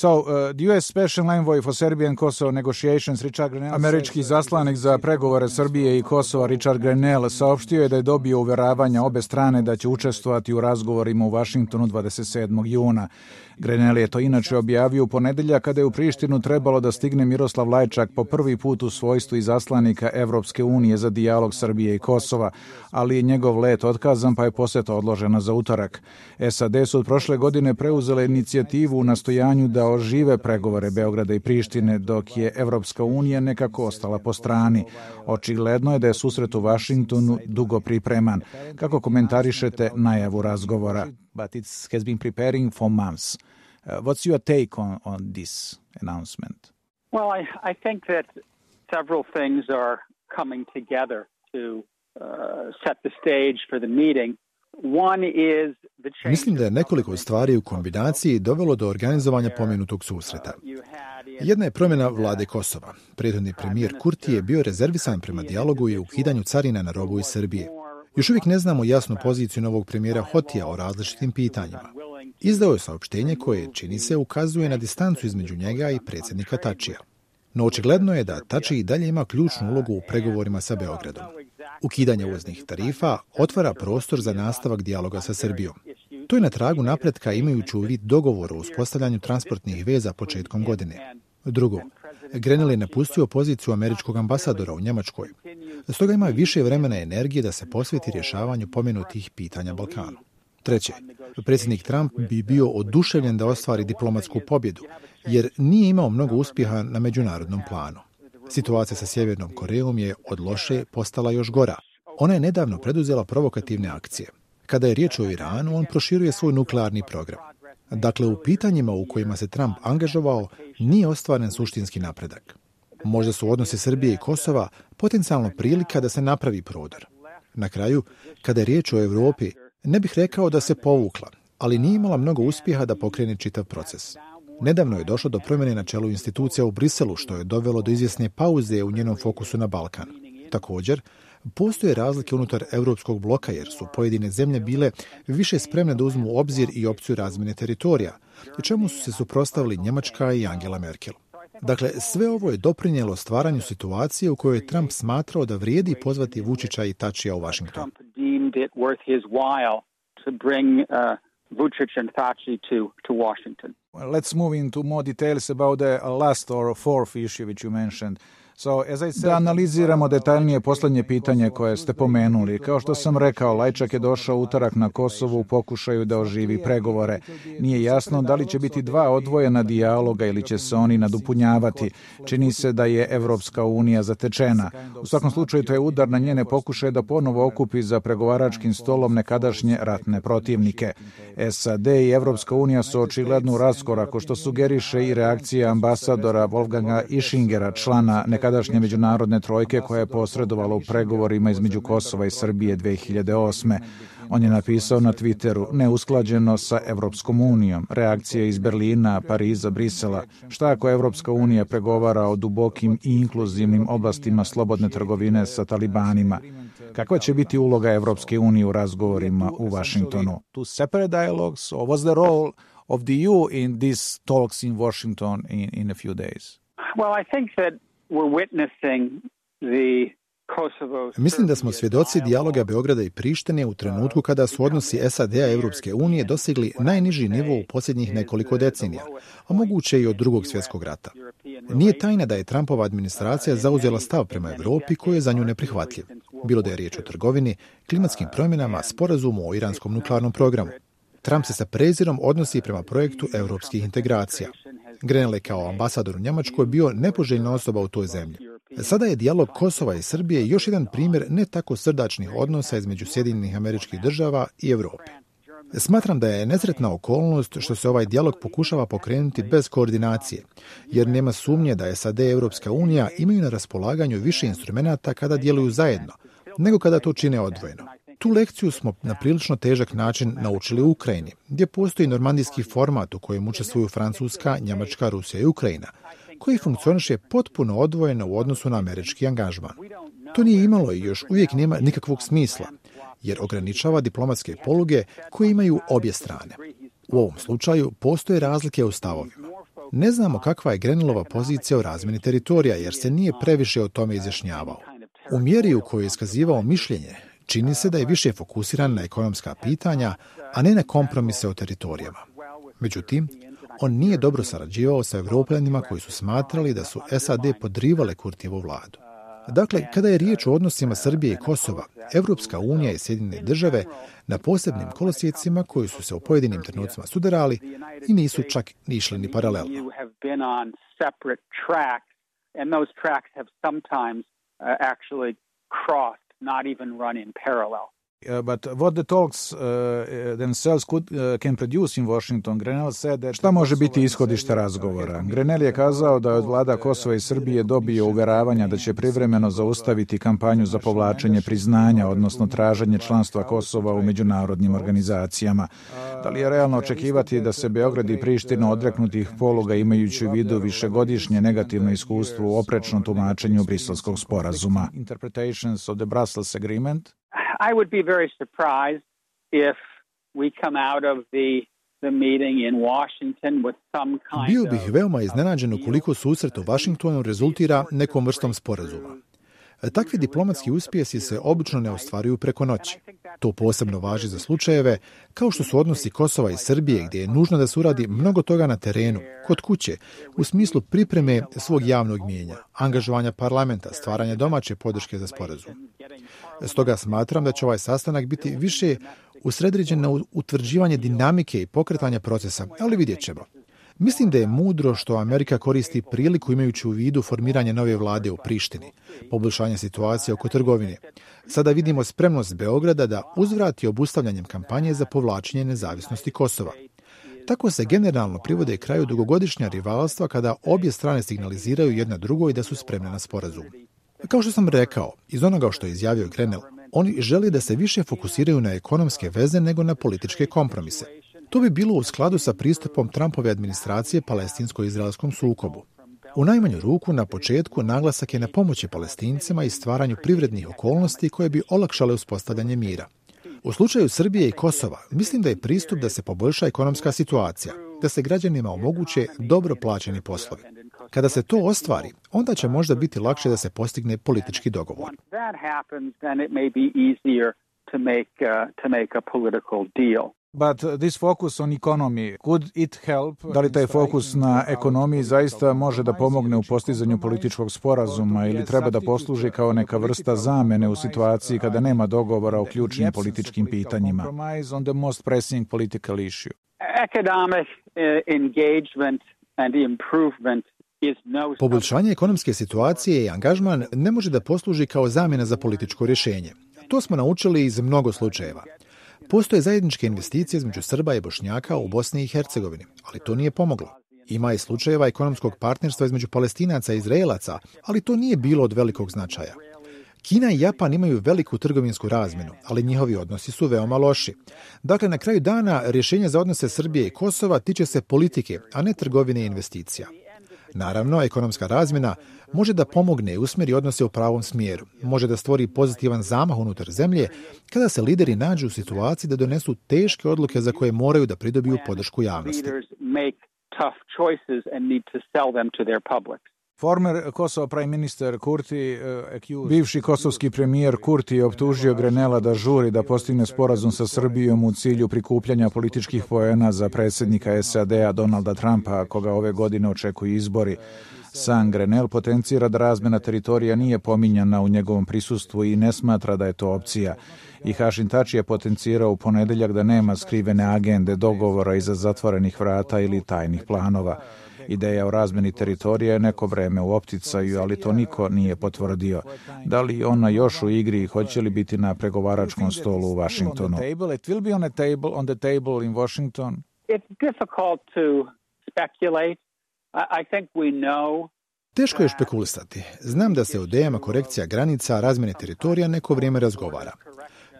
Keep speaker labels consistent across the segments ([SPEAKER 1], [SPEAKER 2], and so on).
[SPEAKER 1] So, uh, the US Special Envoy for Serbia and Kosovo negotiations Richard Grenell... Američki zaslanik za pregovore Srbije i Kosova Richard Grenell saopštio je da je dobio uveravanja obe strane da će učestvovati u razgovorima u Vašingtonu 27. juna. Grenell je to inače objavio u ponedelja kada je u Prištinu trebalo da stigne Miroslav Lajčak po prvi put u svojstvu i zaslanika Evropske unije za dijalog Srbije i Kosova, ali je njegov let otkazan pa je poseta odložena za utorak. SAD su od prošle godine preuzele inicijativu u nastojanju da ožive pregovore Beograda i Prištine, dok je Evropska unija nekako ostala po strani. Očigledno je da je susret u Vašingtonu dugo pripreman. Kako komentarišete najavu razgovora? But it has been preparing for months. Uh, what's your take on, on this announcement?
[SPEAKER 2] Well, I, I think that several things are coming together to uh, set the stage for the meeting.
[SPEAKER 3] Mislim da je nekoliko stvari u kombinaciji dovelo do organizovanja pomenutog susreta. Jedna je promjena vlade Kosova. Prethodni premijer Kurti je bio rezervisan prema dijalogu i ukidanju carina na robu iz Srbije. Još uvijek ne znamo jasnu poziciju novog premijera Hotija o različitim pitanjima. Izdao je saopštenje koje, čini se, ukazuje na distancu između njega i predsjednika Tačija. No očigledno je da Tači i dalje ima ključnu ulogu u pregovorima sa Beogradom. Ukidanje uvoznih tarifa otvara prostor za nastavak dijaloga sa Srbijom. To je na tragu napretka imajući u vid dogovor o uspostavljanju transportnih veza početkom godine. Drugo, Grenell je napustio poziciju američkog ambasadora u Njemačkoj. Stoga ima više vremena i energije da se posveti rješavanju pomenutih pitanja Balkanu. Treće, predsjednik Trump bi bio oduševljen da ostvari diplomatsku pobjedu, jer nije imao mnogo uspjeha na međunarodnom planu. Situacija sa Sjevernom Korejom je od loše postala još gora. Ona je nedavno preduzela provokativne akcije. Kada je riječ o Iranu, on proširuje svoj nuklearni program. Dakle, u pitanjima u kojima se Trump angažovao nije ostvaren suštinski napredak. Možda su odnosi Srbije i Kosova potencijalno prilika da se napravi prodor. Na kraju, kada je riječ o Europi, ne bih rekao da se povukla, ali nije imala mnogo uspjeha da pokrene čitav proces. Nedavno je došlo do promjene na čelu institucija u Briselu, što je dovelo do izvjesne pauze u njenom fokusu na Balkan. Također, postoje razlike unutar europskog bloka jer su pojedine zemlje bile više spremne da uzmu u obzir i opciju razmjene teritorija, čemu su se suprostavili Njemačka i Angela Merkel. Dakle, sve ovo je doprinijelo stvaranju situacije u kojoj je Trump smatrao da vrijedi pozvati Vučića i Tačija u Washington.
[SPEAKER 2] Vučić and Tachi to, to Washington.
[SPEAKER 1] Let's move into more details about the last or fourth issue which you mentioned. Da analiziramo detaljnije posljednje pitanje koje ste pomenuli. Kao što sam rekao, Lajčak je došao utorak na Kosovo u pokušaju da oživi pregovore. Nije jasno da li će biti dva odvojena dijaloga ili će se oni nadopunjavati. Čini se da je Evropska unija zatečena. U svakom slučaju to je udar na njene pokušaje da ponovo okupi za pregovaračkim stolom nekadašnje ratne protivnike. SAD i Evropska unija su očigledno u raskoraku što sugeriše i reakcija ambasadora Wolfganga Ischingera, člana nekadašnje nekadašnje međunarodne trojke koja je posredovala u pregovorima između Kosova i Srbije 2008. On je napisao na Twitteru neusklađeno sa Evropskom unijom, reakcija iz Berlina, Pariza, Brisela. Šta ako Evropska unija pregovara o dubokim i inkluzivnim oblastima slobodne trgovine sa talibanima? Kakva će biti uloga Evropske unije u razgovorima u Vašingtonu? To separate dialogues or was the role of the EU in these talks in Washington in, in a few days?
[SPEAKER 2] Well, I think that
[SPEAKER 3] Mislim da smo svjedoci dijaloga Beograda i Prištine u trenutku kada su odnosi SAD-a i Europske unije dosegli najniži nivo u posljednjih nekoliko decenija, a moguće i od drugog svjetskog rata. Nije tajna da je Trumpova administracija zauzela stav prema Europi koji je za nju neprihvatljiv. Bilo da je riječ o trgovini, klimatskim promjenama, sporazumu o iranskom nuklearnom programu. Trump se sa prezirom odnosi prema projektu europskih integracija. Grenell je kao ambasador u Njemačkoj bio nepoželjna osoba u toj zemlji. Sada je dijalog Kosova i Srbije još jedan primjer ne tako srdačnih odnosa između Sjedinjenih američkih država i Europe. Smatram da je nesretna okolnost što se ovaj dijalog pokušava pokrenuti bez koordinacije, jer nema sumnje da SAD i Europska unija imaju na raspolaganju više instrumenata kada djeluju zajedno, nego kada to čine odvojeno. Tu lekciju smo na prilično težak način naučili u Ukrajini, gdje postoji normandijski format u kojem učestvuju Francuska, Njemačka, Rusija i Ukrajina, koji funkcioniše potpuno odvojeno u odnosu na američki angažman. To nije imalo i još uvijek nema nikakvog smisla, jer ograničava diplomatske poluge koje imaju obje strane. U ovom slučaju postoje razlike u stavovima. Ne znamo kakva je Grenelova pozicija u razmjeni teritorija, jer se nije previše o tome izjašnjavao. U mjeri u kojoj je iskazivao mišljenje, čini se da je više fokusiran na ekonomska pitanja, a ne na kompromise o teritorijama. Međutim, on nije dobro sarađivao sa evropljanima koji su smatrali da su SAD podrivale Kurtijevu vladu. Dakle, kada je riječ o odnosima Srbije i Kosova, Evropska unija i Sjedinjene države na posebnim kolosijecima koji su se u pojedinim trenucima sudarali i nisu čak ni išli ni paralelno. Not even run in parallel. Uh, but what the talks uh, uh, themselves could, uh, can produce in Washington, Grenell said that... Šta može biti ishodište razgovora? Grenell je kazao da je od vlada Kosova i Srbije dobio uveravanja da će privremeno zaustaviti kampanju za povlačenje priznanja, odnosno traženje članstva Kosova u međunarodnim organizacijama. Da li je realno očekivati da se Beograd i Priština odreknu tih poluga imajući u vidu višegodišnje negativno iskustvo u oprečnom tumačenju Briselskog sporazuma? Interpretations of the Brussels Agreement I would be very surprised if we come out of the Bio bih veoma iznenađen ukoliko susret u Washingtonu rezultira nekom vrstom sporazuma. Takvi diplomatski uspjesi se obično ne ostvaruju preko noći. To posebno važi za slučajeve kao što su odnosi Kosova i Srbije gdje je nužno da se uradi mnogo toga na terenu, kod kuće, u smislu pripreme svog javnog mijenja, angažovanja parlamenta, stvaranja domaće podrške za sporazum. Stoga smatram da će ovaj sastanak biti više usredređen na utvrđivanje dinamike i pokretanja procesa, ali vidjet ćemo. Mislim da je mudro što Amerika koristi priliku imajući u vidu formiranje nove vlade u Prištini, poboljšanje situacije oko trgovine. Sada vidimo spremnost Beograda da uzvrati obustavljanjem kampanje za povlačenje nezavisnosti Kosova. Tako se generalno privode kraju dugogodišnja rivalstva kada obje strane signaliziraju jedna drugoj da su spremne na sporazum. Kao što sam rekao, iz onoga što je izjavio Grenell, oni želi da se više fokusiraju na ekonomske veze nego na političke kompromise. To bi bilo u skladu sa pristupom Trumpove administracije palestinsko-izraelskom sukobu. U najmanju ruku na početku naglasak je na pomoći palestincima i stvaranju privrednih okolnosti koje bi olakšale uspostavljanje mira. U slučaju Srbije i Kosova mislim da je pristup da se poboljša ekonomska situacija, da se građanima omoguće dobro plaćeni poslovi. Kada se to ostvari, onda će možda biti lakše da se postigne politički dogovor.
[SPEAKER 1] But this focus on economy, could it help? Da li taj fokus na ekonomiji zaista može da pomogne u postizanju političkog sporazuma ili treba da posluži kao neka vrsta zamene u situaciji kada nema dogovora o ključnim političkim pitanjima? on the most pressing political issue. Economic
[SPEAKER 3] eh, engagement and improvement Poboljšanje ekonomske situacije i angažman ne može da posluži kao zamjena za političko rješenje. To smo naučili iz mnogo slučajeva. Postoje zajedničke investicije između Srba i Bošnjaka u Bosni i Hercegovini, ali to nije pomoglo. Ima i slučajeva ekonomskog partnerstva između palestinaca i izraelaca, ali to nije bilo od velikog značaja. Kina i Japan imaju veliku trgovinsku razmjenu, ali njihovi odnosi su veoma loši. Dakle, na kraju dana rješenje za odnose Srbije i Kosova tiče se politike, a ne trgovine i investicija. Naravno, ekonomska razmjena može da pomogne i usmjeri odnose u pravom smjeru. Može da stvori pozitivan zamah unutar zemlje kada se lideri nađu u situaciji da donesu teške odluke za koje moraju da pridobiju podršku javnosti.
[SPEAKER 1] Former Kosovo prime minister Kurti, uh, bivši kosovski premijer Kurti je optužio Grenela da žuri da postigne sporazum sa Srbijom u cilju prikupljanja političkih poena za predsjednika SAD-a Donalda Trumpa, koga ove godine očekuju izbori. Sam Grenell potencira da razmena teritorija nije pominjana u njegovom prisustvu i ne smatra da je to opcija. I Hašin Tači je potencirao u ponedeljak da nema skrivene agende, dogovora iza zatvorenih vrata ili tajnih planova. Ideja o razmeni teritorija je neko vreme u opticaju, ali to niko nije potvrdio. Da li ona još u igri i hoće li biti na pregovaračkom stolu u Washingtonu? It will be on a table on the table in Washington. It's difficult to speculate.
[SPEAKER 3] I think we know Teško je špekulisati. Znam da se o idejama korekcija granica razmjene teritorija neko vrijeme razgovara.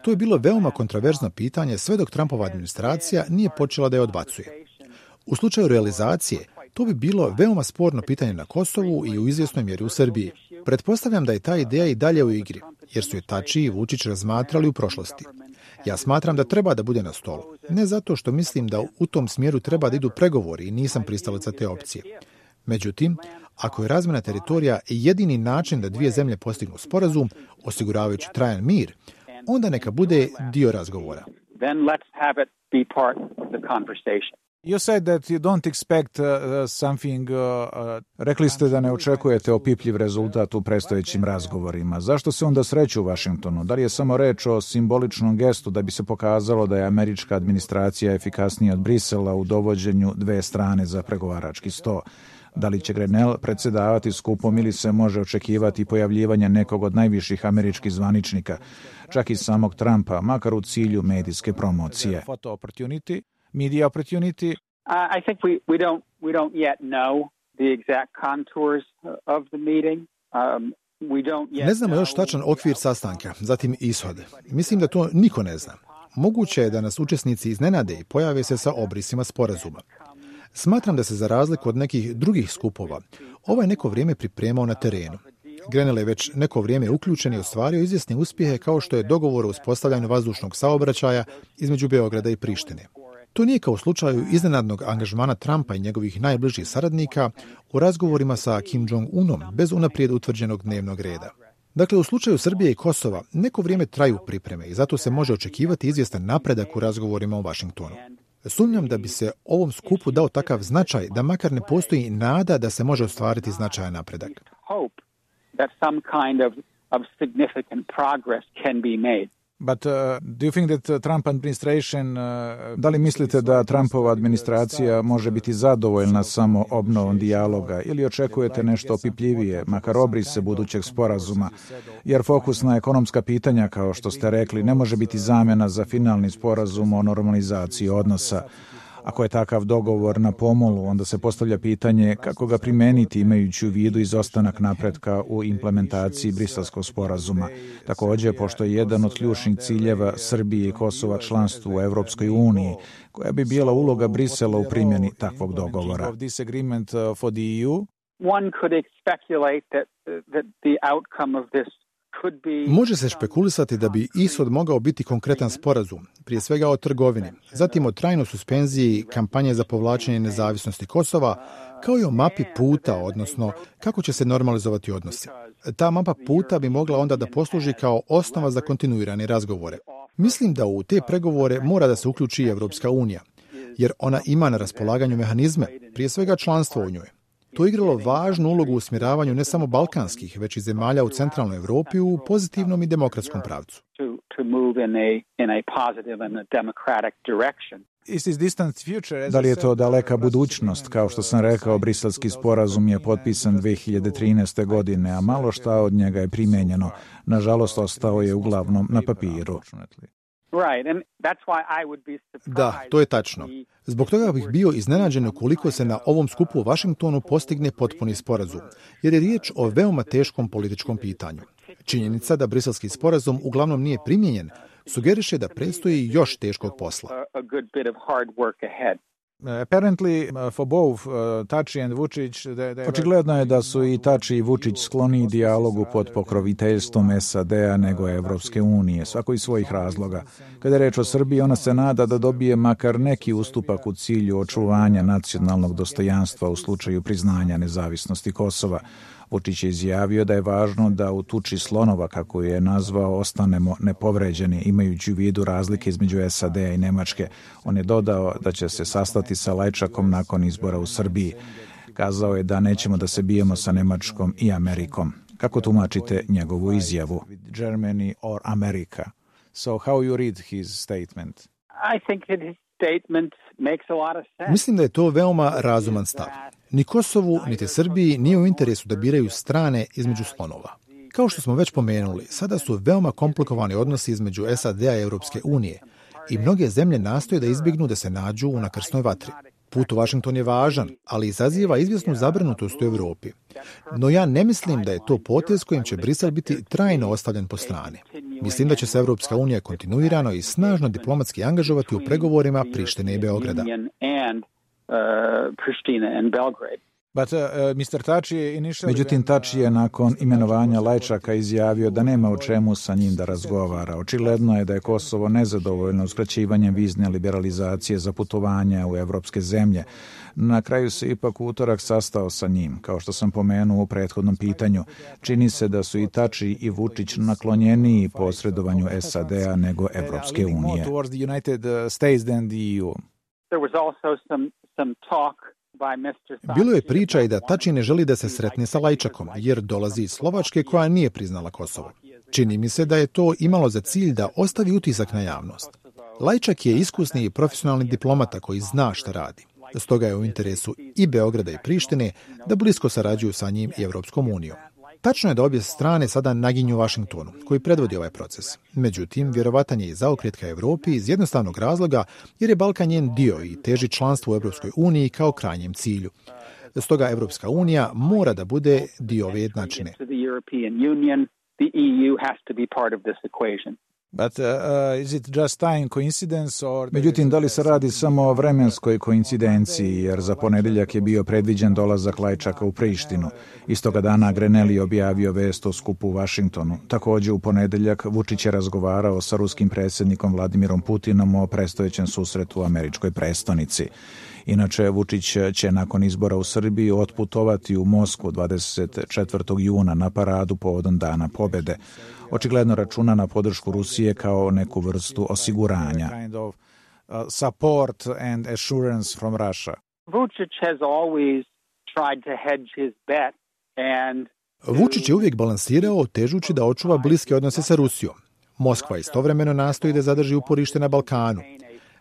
[SPEAKER 3] To je bilo veoma kontroverzno pitanje sve dok Trumpova administracija nije počela da je odbacuje. U slučaju realizacije, to bi bilo veoma sporno pitanje na Kosovu i u izvjesnoj mjeri u Srbiji. Pretpostavljam da je ta ideja i dalje u igri, jer su je Tači i Vučić razmatrali u prošlosti. Ja smatram da treba da bude na stolu. Ne zato što mislim da u tom smjeru treba da idu pregovori i nisam pristalica te opcije. Međutim, ako je razmjena teritorija jedini način da dvije zemlje postignu sporazum, osiguravajući trajan mir, onda neka bude dio razgovora.
[SPEAKER 1] You said that you don't expect uh, uh something, uh, uh, rekli ste da ne očekujete opipljiv rezultat u predstojećim razgovorima. Zašto se onda sreću u Vašingtonu? Da li je samo reč o simboličnom gestu da bi se pokazalo da je američka administracija efikasnija od Brisela u dovođenju dve strane za pregovarački sto? Da li će Grenell predsedavati skupom ili se može očekivati pojavljivanje nekog od najviših američkih zvaničnika, čak i samog Trumpa, makar u cilju medijske promocije? Media opportunity?
[SPEAKER 2] Uh, I think we, we don't we don't yet know the exact contours of the meeting. Um,
[SPEAKER 3] ne znamo još tačan okvir sastanka, zatim ishod. Mislim da to niko ne zna. Moguće je da nas učesnici iznenade i pojave se sa obrisima sporazuma. Smatram da se za razliku od nekih drugih skupova, ovaj neko vrijeme pripremao na terenu. Grenell je već neko vrijeme uključen i ostvario izvjesne uspjehe kao što je dogovor o uspostavljanju vazdušnog saobraćaja između Beograda i Prištine. To nije kao u slučaju iznenadnog angažmana Trumpa i njegovih najbližih saradnika u razgovorima sa Kim Jong-unom bez unaprijed utvrđenog dnevnog reda. Dakle, u slučaju Srbije i Kosova neko vrijeme traju pripreme i zato se može očekivati izvjestan napredak u razgovorima u Vašingtonu. Sumnjam da bi se ovom skupu dao takav značaj da makar ne postoji nada da se može ostvariti značajan napredak.
[SPEAKER 1] But uh, do you think that uh, Trump administration, uh, da li mislite da Trumpova administracija može biti zadovoljna samo obnovom dijaloga ili očekujete nešto opipljivije, makar obrise budućeg sporazuma, jer fokus na ekonomska pitanja, kao što ste rekli, ne može biti zamjena za finalni sporazum o normalizaciji odnosa. Ako je takav dogovor na pomolu, onda se postavlja pitanje kako ga primeniti imajući u vidu izostanak napretka u implementaciji briselskog sporazuma. Takođe, pošto je jedan od ključnih ciljeva Srbije i Kosova članstvu u Evropskoj uniji, koja bi bila uloga Brisela u primjeni takvog dogovora.
[SPEAKER 2] One could speculate that the outcome of this
[SPEAKER 3] Može se špekulisati da bi ishod mogao biti konkretan sporazum, prije svega o trgovini, zatim o trajnoj suspenziji kampanje za povlačenje nezavisnosti Kosova, kao i o mapi puta, odnosno kako će se normalizovati odnosi. Ta mapa puta bi mogla onda da posluži kao osnova za kontinuirane razgovore. Mislim da u te pregovore mora da se uključi Evropska unija, jer ona ima na raspolaganju mehanizme, prije svega članstvo u njoj. To je igralo važnu ulogu u usmjeravanju ne samo balkanskih, već i zemalja u centralnoj Europi u pozitivnom i demokratskom pravcu.
[SPEAKER 1] Da li je to daleka budućnost? Kao što sam rekao, briselski sporazum je potpisan 2013. godine, a malo šta od njega je primenjeno. Nažalost, ostao je uglavnom na papiru.
[SPEAKER 3] Da, to je tačno. Zbog toga bih bio iznenađen ukoliko se na ovom skupu u Vašingtonu postigne potpuni sporazum, jer je riječ o veoma teškom političkom pitanju. Činjenica da briselski sporazum uglavnom nije primjenjen sugeriše da predstoji još teškog posla.
[SPEAKER 1] Apparently uh, for both uh, Tači and Vučić Očigledno je da su i Tači i Vučić skloni dijalogu pod pokroviteljstvom SAD-a nego Evropske unije, svako iz svojih razloga. Kada je reč o Srbiji, ona se nada da dobije makar neki ustupak u cilju očuvanja nacionalnog dostojanstva u slučaju priznanja nezavisnosti Kosova. Vučić je izjavio da je važno da u tuči slonova, kako je nazvao, ostanemo nepovređeni, imajući u vidu razlike između sad i Nemačke. On je dodao da će se sastati sa Lajčakom nakon izbora u Srbiji. Kazao je da nećemo da se bijemo sa Nemačkom i Amerikom. Kako tumačite njegovu izjavu? Germany or America? So how you read his statement?
[SPEAKER 2] I think that his statement makes a lot of sense.
[SPEAKER 3] Mislim da je to veoma razuman stav. Ni Kosovu, niti Srbiji nije u interesu da biraju strane između slonova. Kao što smo već pomenuli, sada su veoma komplikovani odnosi između SAD-a i Europske unije i mnoge zemlje nastoje da izbjegnu da se nađu u nakrsnoj vatri. Put u Washington je važan, ali izaziva izvjesnu zabrinutost u Europi. No ja ne mislim da je to potez kojim će Brisel biti trajno ostavljen po strani. Mislim da će se Europska unija kontinuirano i snažno diplomatski angažovati u pregovorima Prištine i Beograda.
[SPEAKER 1] But, uh, uh Mr. Tači Međutim, Tači je nakon imenovanja Lajčaka izjavio da nema o čemu sa njim da razgovara. Očigledno je da je Kosovo nezadovoljno uskraćivanjem vizne liberalizacije za putovanja u evropske zemlje. Na kraju se ipak utorak sastao sa njim. Kao što sam pomenuo u prethodnom pitanju, čini se da su i Tači i Vučić naklonjeniji posredovanju SAD-a nego Evropske unije.
[SPEAKER 2] There was also some, some talk
[SPEAKER 3] bilo je priča i da Tači ne želi da se sretne sa Lajčakom, jer dolazi iz Slovačke koja nije priznala Kosovo. Čini mi se da je to imalo za cilj da ostavi utisak na javnost. Lajčak je iskusni i profesionalni diplomata koji zna šta radi. Stoga je u interesu i Beograda i Prištine da blisko sarađuju sa njim i Evropskom unijom. Tačno je da obje strane sada naginju Vašingtonu, koji predvodi ovaj proces. Međutim, vjerovatan je i zaokret ka Evropi iz jednostavnog razloga jer je Balkan njen dio i teži članstvo u Evropskoj uniji kao krajnjem cilju. Stoga Evropska unija mora da bude dio ove jednačine.
[SPEAKER 1] But, uh, uh, is it just time coincidence or... Međutim, da li se radi samo o vremenskoj koincidenciji, jer za ponedeljak je bio predviđen dolazak Lajčaka u Prištinu. Istoga dana Greneli objavio vest o skupu u Vašingtonu. Također u ponedeljak Vučić je razgovarao sa ruskim predsjednikom Vladimirom Putinom o prestojećem susretu u američkoj prestonici. Inače, Vučić će nakon izbora u Srbiji otputovati u Moskvu 24. juna na paradu povodom Dana pobede. Očigledno računa na podršku Rusije kao neku vrstu osiguranja. Support and assurance from Russia.
[SPEAKER 2] Vučić has always tried to hedge his bet and
[SPEAKER 3] Vučić je uvijek balansirao težući da očuva bliske odnose sa Rusijom. Moskva istovremeno nastoji da zadrži uporište na Balkanu.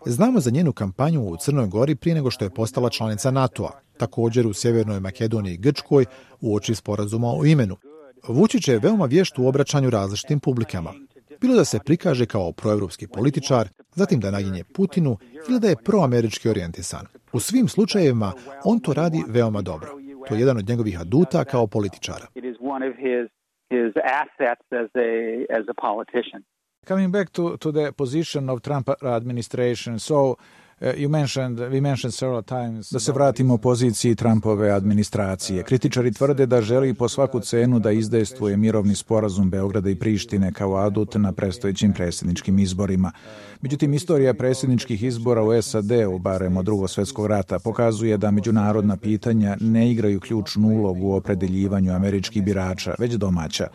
[SPEAKER 3] Znamo za njenu kampanju u Crnoj Gori prije nego što je postala članica NATO-a, također u Sjevernoj Makedoniji i Grčkoj u oči sporazuma o imenu. Vučić je veoma vješt u obraćanju različitim publikama. Bilo da se prikaže kao proevropski političar, zatim da naginje Putinu ili da je proamerički orijentisan. U svim slučajevima on to radi veoma dobro. To je jedan od njegovih aduta kao političara.
[SPEAKER 1] Coming back to, to the position of Trump administration, so uh, you mentioned, we mentioned several times... Da se vratimo poziciji Trumpove administracije. Kritičari tvrde da želi po svaku cenu da izdejstvuje mirovni sporazum Beograda i Prištine kao adut na prestojećim predsjedničkim izborima. Međutim, istorija predsjedničkih izbora u SAD-u, barem od drugog svjetskog rata, pokazuje da međunarodna pitanja ne igraju ključnu ulogu u opredeljivanju američkih birača, već domaća.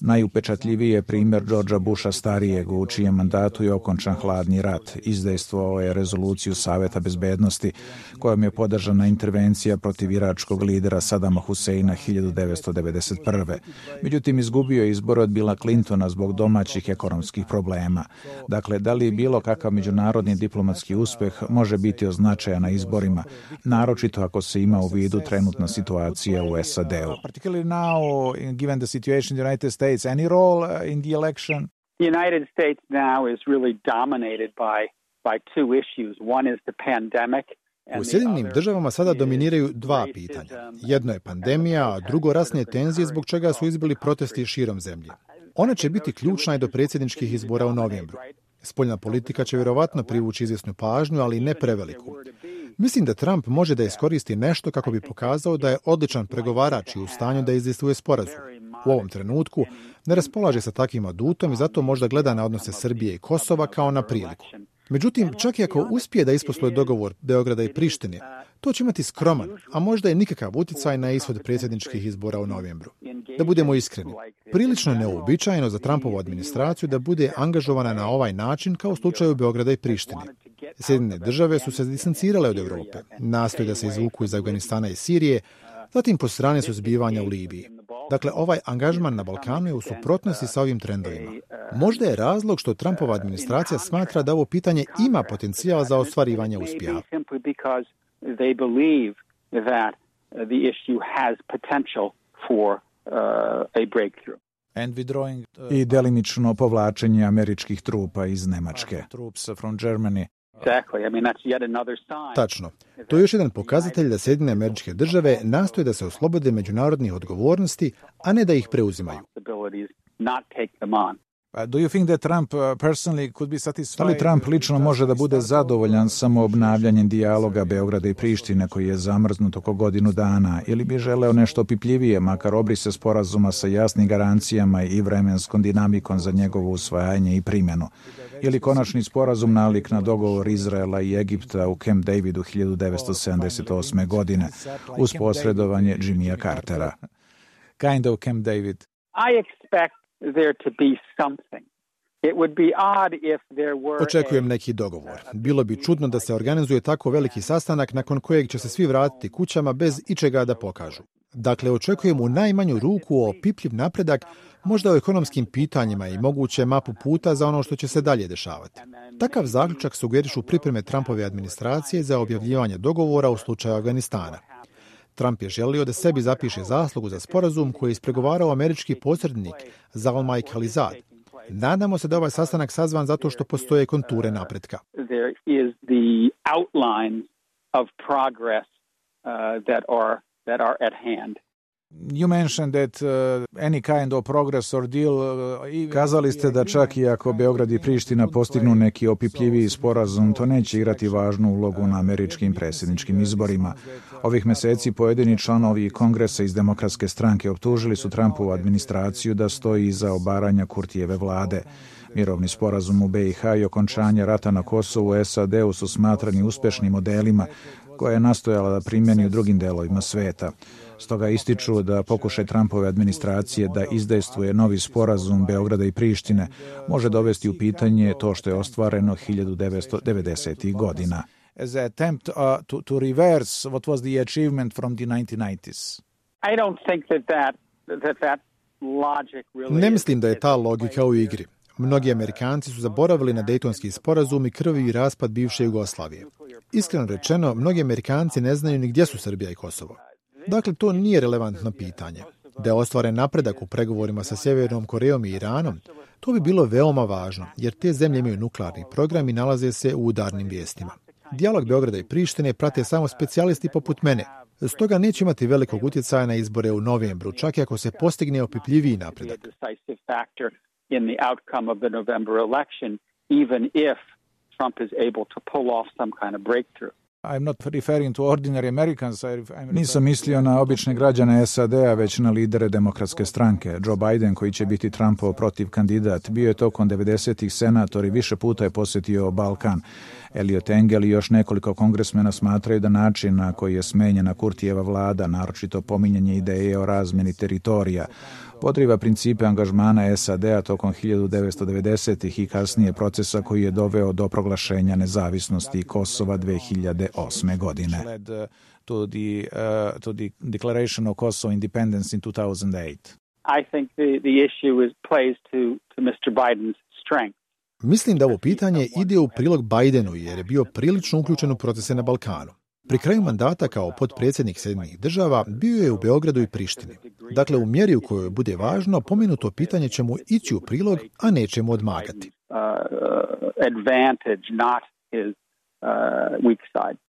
[SPEAKER 1] Najupečatljiviji je primjer Georgea Busha starijeg, u čijem mandatu je okončan hladni rat. Izdejstvovao je rezoluciju Saveta bezbednosti, kojom je podržana intervencija protiv iračkog lidera Sadama Huseina 1991. Međutim, izgubio je izbor od Bila Clintona zbog domaćih ekonomskih problema. Dakle, da li bilo kakav međunarodni diplomatski uspeh može biti označajan na izborima, naročito ako se ima u vidu trenutna situacija u SAD-u. Particularly now, given the situation in the United States, any role uh, in the election?
[SPEAKER 2] The United States now is really dominated by, by two issues. One is the pandemic
[SPEAKER 3] u Sjedinim državama sada dominiraju dva pitanja. Jedno je pandemija, a drugo rasne tenzije zbog čega su izbili protesti širom zemlje. Ona će biti ključna i do predsjedničkih izbora u novembru. Spoljna politika će vjerovatno privući izvjesnu pažnju, ali ne preveliku. Mislim da Trump može da iskoristi nešto kako bi pokazao da je odličan pregovarač i u stanju da izdistvuje sporazum. U ovom trenutku ne raspolaže sa takvim adutom i zato možda gleda na odnose Srbije i Kosova kao na priliku. Međutim, čak i ako uspije da isposluje dogovor Beograda i Prištine, to će imati skroman, a možda i nikakav utjecaj na ishod predsjedničkih izbora u novembru. Da budemo iskreni, prilično neobičajno za Trumpovu administraciju da bude angažovana na ovaj način kao u slučaju Beograda i Prištine. Sjedine države su se distancirale od Europe, nastoje da se izvuku iz Afganistana i Sirije, zatim po strane su zbivanja u Libiji. Dakle, ovaj angažman na Balkanu je u suprotnosti sa ovim trendovima. Možda je razlog što Trumpova administracija smatra da ovo pitanje ima potencijal za ostvarivanje uspjeha.
[SPEAKER 1] I delimično povlačenje američkih trupa iz Nemačke.
[SPEAKER 3] Tačno. To je još jedan pokazatelj da Sjedine američke države nastoje da se oslobode međunarodnih odgovornosti, a ne da ih preuzimaju.
[SPEAKER 1] Do you think that Trump uh, personally could be satisfied? Da li Trump lično može da bude zadovoljan samo obnavljanjem dijaloga Beograda i Prištine koji je zamrznut oko godinu dana ili bi želeo nešto opipljivije, makar obrise sporazuma sa jasnim garancijama i vremenskom dinamikom za njegovo usvajanje i primjenu? Ili konačni sporazum nalik na dogovor Izraela i Egipta u Camp Davidu 1978. godine uz posredovanje Jimmya Cartera? Kind of Camp David.
[SPEAKER 2] I expect there to be something. It would be odd if there were
[SPEAKER 3] Očekujem neki dogovor. Bilo bi čudno da se organizuje tako veliki sastanak nakon kojeg će se svi vratiti kućama bez ičega da pokažu. Dakle, očekujem u najmanju ruku opipljiv napredak možda o ekonomskim pitanjima i moguće mapu puta za ono što će se dalje dešavati. Takav zaključak sugerišu pripreme Trumpove administracije za objavljivanje dogovora u slučaju Afganistana. Trump je želio da sebi zapiše zaslugu za sporazum koji je ispregovarao američki posrednik Zalmaj Khalizad. Nadamo se da ovaj sastanak sazvan zato što postoje konture napretka.
[SPEAKER 1] You mentioned that uh, any kind of progress or deal... Uh, Kazali ste da čak i ako Beograd i Priština postignu neki opipljiviji sporazum, to neće igrati važnu ulogu na američkim predsjedničkim izborima. Ovih meseci pojedini članovi kongresa iz demokratske stranke optužili su Trumpovu administraciju da stoji iza obaranja Kurtijeve vlade. Mirovni sporazum u BiH i okončanje rata na Kosovu u SAD-u su smatrani uspešnim modelima koje je nastojala da primjeni u drugim delovima sveta. Stoga ističu da pokušaj Trumpove administracije da izdejstvuje novi sporazum Beograda i Prištine može dovesti u pitanje to što je ostvareno 1990. godina. As an attempt uh, to, to reverse what was the achievement from the 1990s.
[SPEAKER 2] I don't think that that, that, that logic really
[SPEAKER 3] Ne mislim da je ta logika u igri. Mnogi Amerikanci su zaboravili na Dejtonski sporazum i krvi i raspad bivše Jugoslavije. Iskreno rečeno, mnogi Amerikanci ne znaju ni gdje su Srbija i Kosovo. Dakle, to nije relevantno pitanje. Da je ostvaren napredak u pregovorima sa Sjevernom Korejom i Iranom, to bi bilo veoma važno, jer te zemlje imaju nuklearni program i nalaze se u udarnim vijestima. Dijalog Beograda i Prištine prate samo specijalisti poput mene, stoga neće imati velikog utjecaja na izbore u novembru, čak i ako se postigne opipljiviji napredak.
[SPEAKER 2] Trump is able to pull off some kind of breakthrough.
[SPEAKER 1] I'm not referring to ordinary Americans. Nisam mislio na obične građane SAD-a, već na lidere demokratske stranke. Joe Biden, koji će biti Trumpov protiv kandidat, bio je tokom 90-ih senator i više puta je posjetio Balkan. Elliot Engel i još nekoliko kongresmena smatraju da način na koji je smenjena Kurtijeva vlada, naročito pominjanje ideje o razmeni teritorija, podriva principe angažmana SAD-a tokom 1990-ih i kasnije procesa koji je doveo do proglašenja nezavisnosti Kosova 2008. godine. To the, uh, to the declaration of Kosovo independence in 2008.
[SPEAKER 2] I think the, the issue is plays to, to Mr. Biden's strength.
[SPEAKER 3] Mislim da ovo pitanje ide u prilog Bidenu jer je bio prilično uključen u procese na Balkanu. Pri kraju mandata kao potpredsjednik Sjedinjenih država bio je u Beogradu i Prištini. Dakle, u mjeri u kojoj bude važno, pomenuto pitanje će mu ići u prilog, a neće mu odmagati.